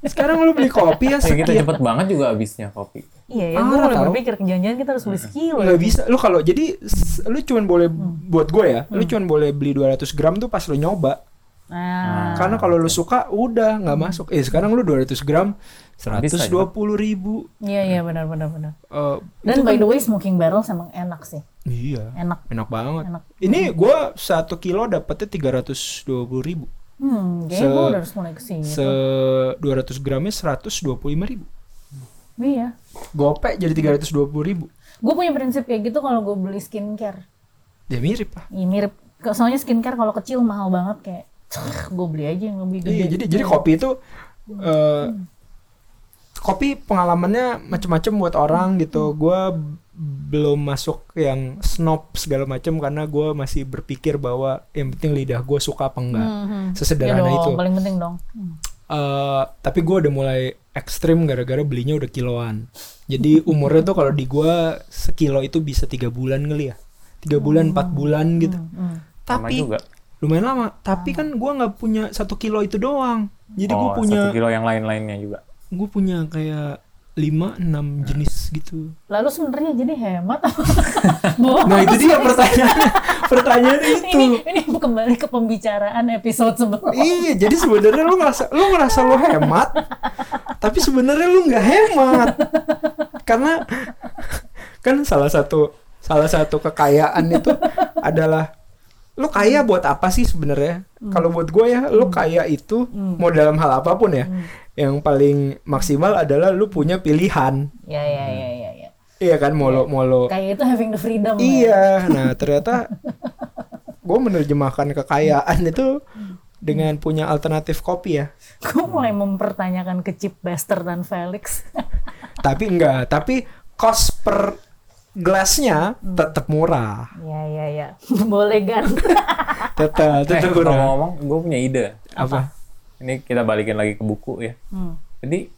Sekarang lu beli kopi ya kita sekian. cepet banget juga habisnya kopi. Iya ya, Ah, gue mulai berpikir jangan-jangan kita harus beli sekilo. nggak bisa. Lu kalau jadi lu cuman boleh Hmm. buat gue ya lu cuman boleh beli 200 gram tuh pas lu nyoba Nah, karena kalau lu suka udah nggak masuk eh sekarang lu 200 gram Bisa, 120 ribu iya iya benar benar benar. Eh, Dan by the way smoking barrels emang enak sih. iya Enak. enak banget Enak. ini gue satu kilo dapetnya 320 ribu Hmm, Se- gue udah harus mulai ke sini. Se 200 gramnya 125 ribu. Iya. Gopek jadi 320 ribu. Gue punya prinsip kayak gitu kalau gue beli skincare. Ya mirip lah. Iya mirip. Soalnya skincare kalau kecil mahal banget kayak gue beli aja yang lebih gede. Iya, jadi jadi kopi itu eh kopi pengalamannya macam-macam buat orang gitu. Gua b- belum masuk yang snob segala macam karena gua masih berpikir bahwa yang penting lidah gue suka apa enggak. Mhm. Ya Sesederhana dong, itu. paling penting dong. Hmm. Eh, tapi gue udah mulai ekstrim gara-gara belinya udah kiloan. Jadi umurnya tuh kalau di gua sekilo itu bisa tiga bulan kali ya, tiga bulan empat bulan gitu. Hmm. Sama Tapi juga. Lumayan lama. Tapi kan gua nggak punya satu kilo itu doang. Jadi gue oh, punya satu kilo yang lain-lainnya juga. gue punya kayak 5 6 jenis gitu. Lalu sebenarnya jadi hemat. Nah, itu dia pertanyaan. pertanyaan itu. ini ini kembali ke pembicaraan episode sebelumnya. Iya, jadi sebenarnya lu ngerasa lu ngerasa lu hemat, tapi sebenarnya lu nggak hemat. Karena kan salah satu salah satu kekayaan itu adalah lu kaya buat apa sih sebenarnya? Kalau buat gue ya, lu kaya itu mau dalam hal apa pun ya. Yang paling maksimal adalah lu punya pilihan. Ya ya ya ya ya. Iya kan, mau lo mau lo Kayak itu having the freedom. ya. Iya, nah ternyata gue menerjemahkan kekayaan itu dengan punya alternatif kopi ya. Gue mulai mempertanyakan ke Chip Bester dan Felix. Tapi enggak, tapi cost per gelasnya tetap murah. ya ya ya. Boleh kan? Tetap, Eh, tetap murah. ngomong-ngomong, gue punya ide. Apa? Ini kita balikin lagi ke buku ya. Hmm. Jadi,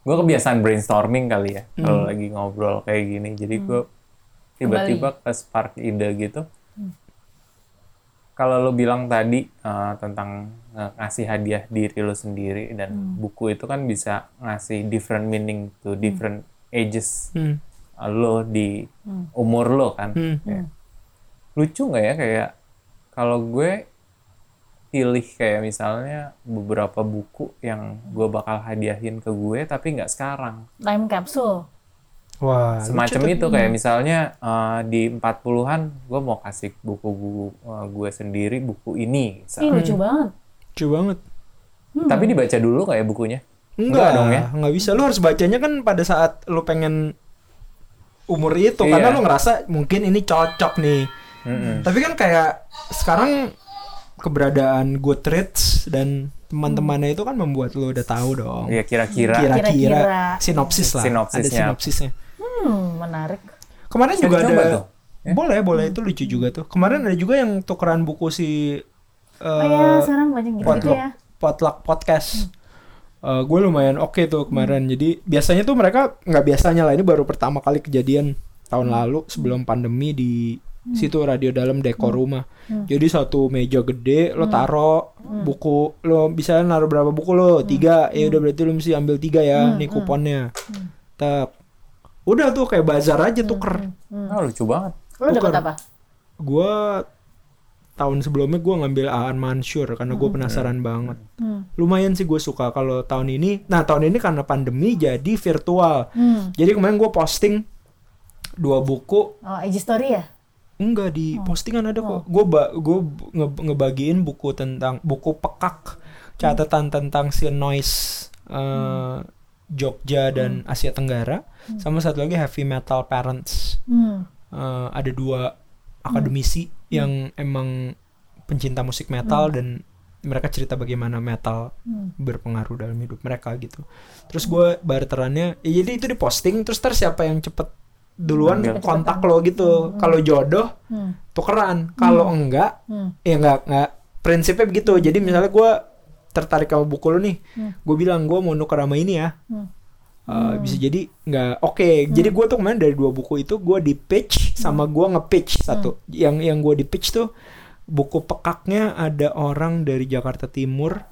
gue kebiasaan brainstorming kali ya. Kalau Hmm. lagi ngobrol kayak gini. Jadi gue tiba-tiba ke spark ide gitu. Hmm. Kalau lo bilang tadi eh, tentang eh, ngasih hadiah diri lo sendiri dan Hmm. buku itu kan bisa ngasih different meaning to different ages Hmm. eh, lo di umur lo kan. Hmm. Kayak, lucu nggak ya kayak kalau gue pilih kayak misalnya beberapa buku yang gue bakal hadiahin ke gue tapi nggak sekarang Time capsule. Wah, semacam lucu itu kayak misalnya eh, di 40-an gue mau kasih buku-buku eh, gue sendiri buku ini Ih lucu banget. Lucu banget. tapi dibaca dulu kayak bukunya Enggak, dong ya Enggak bisa. Lu harus bacanya kan pada saat lu pengen umur itu Iya. karena lu ngerasa mungkin ini cocok nih. Mm-mm. Tapi kan kayak sekarang keberadaan Goodreads dan teman-temannya itu kan membuat lu udah tahu dong. ya kira-kira Kira-kira sinopsis lah. Ada Sinopsisnya. sinopsisnya. Hmm, menarik. Kemarin Bisa juga ada tuh, ya? Boleh, boleh itu lucu juga tuh. Kemarin ada juga yang tukeran buku si Oh eh, ya, sekarang banyak gitu, gitu ya. Potluck podcast. Gue lumayan oke tuh kemarin. Jadi biasanya tuh mereka nggak biasanya lah ini baru pertama kali kejadian tahun lalu sebelum pandemi di situ radio dalam dekor rumah. Jadi satu meja gede lo taro buku lo bisa naruh berapa buku lo? Tiga. Ya udah berarti lo mesti ambil tiga ya nih kuponnya. Tak udah tuh kayak bazar aja tuker. oh, lucu banget. Lo dapat apa? Gue tahun sebelumnya gue ngambil Aan Mansur karena gue penasaran banget. Hmm. Lumayan sih gue suka kalau tahun ini. Nah tahun ini karena pandemi jadi virtual. Hmm. Jadi kemarin gue posting dua buku. Oh, IG story ya? Enggak di postingan ada kok. Gue ba gue nge- ngebagiin buku tentang buku pekak catatan tentang si noise eh, Jogja dan Asia Tenggara. Sama satu lagi heavy metal parents. Hmm. Eh, ada dua akademisi yang emang pencinta musik metal dan mereka cerita bagaimana metal berpengaruh dalam hidup mereka gitu. Terus gue barterannya, ya jadi itu diposting terus ter siapa yang cepet duluan Ambil. kontak lo gitu. Kalau jodoh Hmm. tukeran, kalau enggak Hmm. ya enggak enggak prinsipnya begitu. Jadi misalnya gue tertarik sama buku lo nih, gue bilang gue mau nuker sama ini ya. Hmm. Uh, bisa jadi nggak oke jadi gue tuh kemarin dari dua buku itu gue di pitch sama gue nge-pitch satu. Yang yang gue di pitch tuh buku pekaknya ada orang dari Jakarta Timur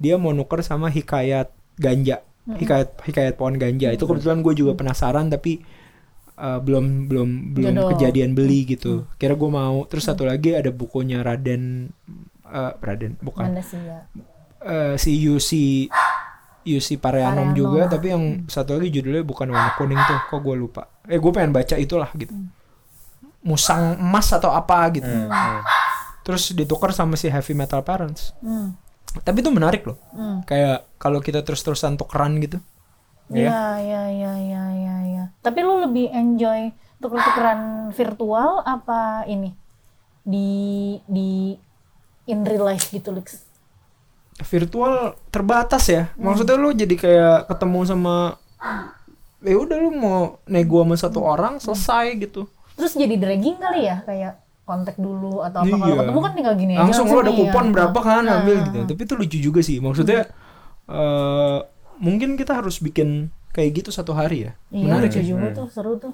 dia mau nuker sama hikayat ganja. Hikayat hikayat pohon ganja. Itu kebetulan gue juga penasaran tapi uh, belum belum belum Jodoh. kejadian beli gitu. Kira gue mau. Terus satu lagi ada bukunya Raden uh, Raden bukan. Mana sih ya? eh, si UC UC Pareanom Pareanom. juga tapi yang satu lagi judulnya bukan warna kuning tuh kok gue lupa eh gue pengen baca itulah gitu musang emas atau apa gitu Hmm, hmm. terus ditukar sama si heavy metal parents Hmm. tapi itu menarik loh Hmm. kayak kalau kita terus-terusan tukeran gitu Iya, iya, iya, iya, iya, iya. Tapi lu lebih enjoy tuker-tukeran virtual apa ini di di in real life gitu, Lex? Virtual terbatas ya. Maksudnya lu jadi kayak ketemu sama ya udah lu mau nego sama satu orang selesai gitu. Terus jadi dragging kali ya, kayak kontak dulu atau apa? Kalau Iya. ketemu kan tinggal gini aja langsung lu ada kupon ya. berapa kan Ah, ambil gitu. Tapi itu lucu juga sih. Maksudnya eh mungkin kita harus bikin kayak gitu satu hari ya. Iya, menarik lucu ya juga tuh, seru tuh.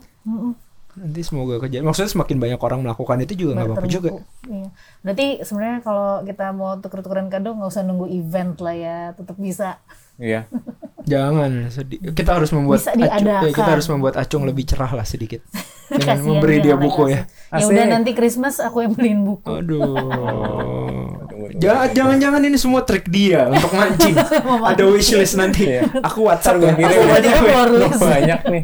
Nanti semoga kejadian maksudnya semakin banyak orang melakukan itu juga nggak apa-apa juga. Iya. Berarti sebenarnya kalau kita mau tuker-tukeran kado nggak usah nunggu event lah ya, tetap bisa. Iya. jangan sedih kita harus membuat Bisa Acung, ya, kita harus membuat acung lebih cerah lah sedikit dengan memberi dia jangan buku ya. Ya udah nanti Christmas aku yang beliin buku. aduh Tunggu, Ja- jangan-jangan ini semua trik dia untuk mancing. Ada wishlist nanti. Iya. Aku WhatsApp gue ya. WhatsApp ya. banyak nih.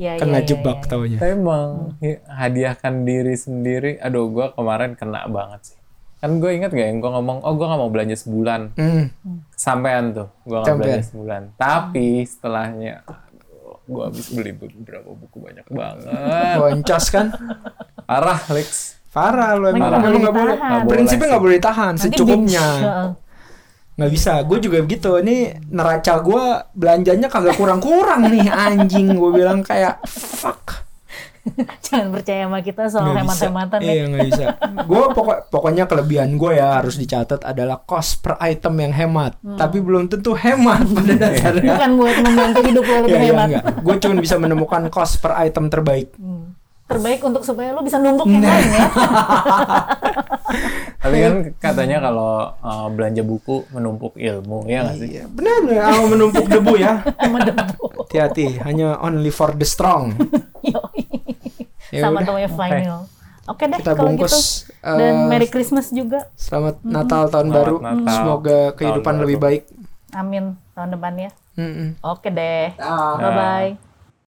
Ya, Kena ya, ya, jebak ya. taunya. Tapi emang hi- hadiahkan diri sendiri. Aduh, gua kemarin kena banget sih. Kan gue inget gak yang gue ngomong, oh gue gak mau belanja sebulan. Hmm. Sampean tuh, gue gak Sampean. belanja sebulan. Tapi setelahnya, gue habis beli beberapa buku banyak banget. Boncos kan? Parah, Lex. Parah lu emang, boleh boleh. boleh Prinsipnya sih. nggak boleh Nanti secukupnya. Nggak bisa. Gue juga begitu. Ini neraca gue belanjanya kagak kurang-kurang nih anjing. Gue bilang kayak fuck. Jangan percaya sama kita soal hemat-hematan ya. Iya nggak bisa. Gue pokok pokoknya kelebihan gue ya harus dicatat adalah cost per item yang hemat. Hmm. Tapi belum tentu hemat pada dasarnya. Bukan buat membantu hidup lo lebih Iya, iya, hemat. enggak. Gue cuma bisa menemukan cost per item terbaik. Hmm. Terbaik untuk supaya lo bisa numpuk yang lain ya. Tapi kan katanya kalau uh, belanja buku menumpuk ilmu, ya nggak sih? Iya, benar benar. Kalau menumpuk debu ya. Debu. Hati-hati, hanya only for the strong. Ya Sama udah. namanya vinyl. Oke deh Kita kalau bungkus, gitu. Dan eh, Merry Christmas juga. Selamat Natal tahun Selamat baru. Natal. Semoga kehidupan lebih baru. baik. Amin tahun depan ya. Mm-mm. Oke deh. Bye bye.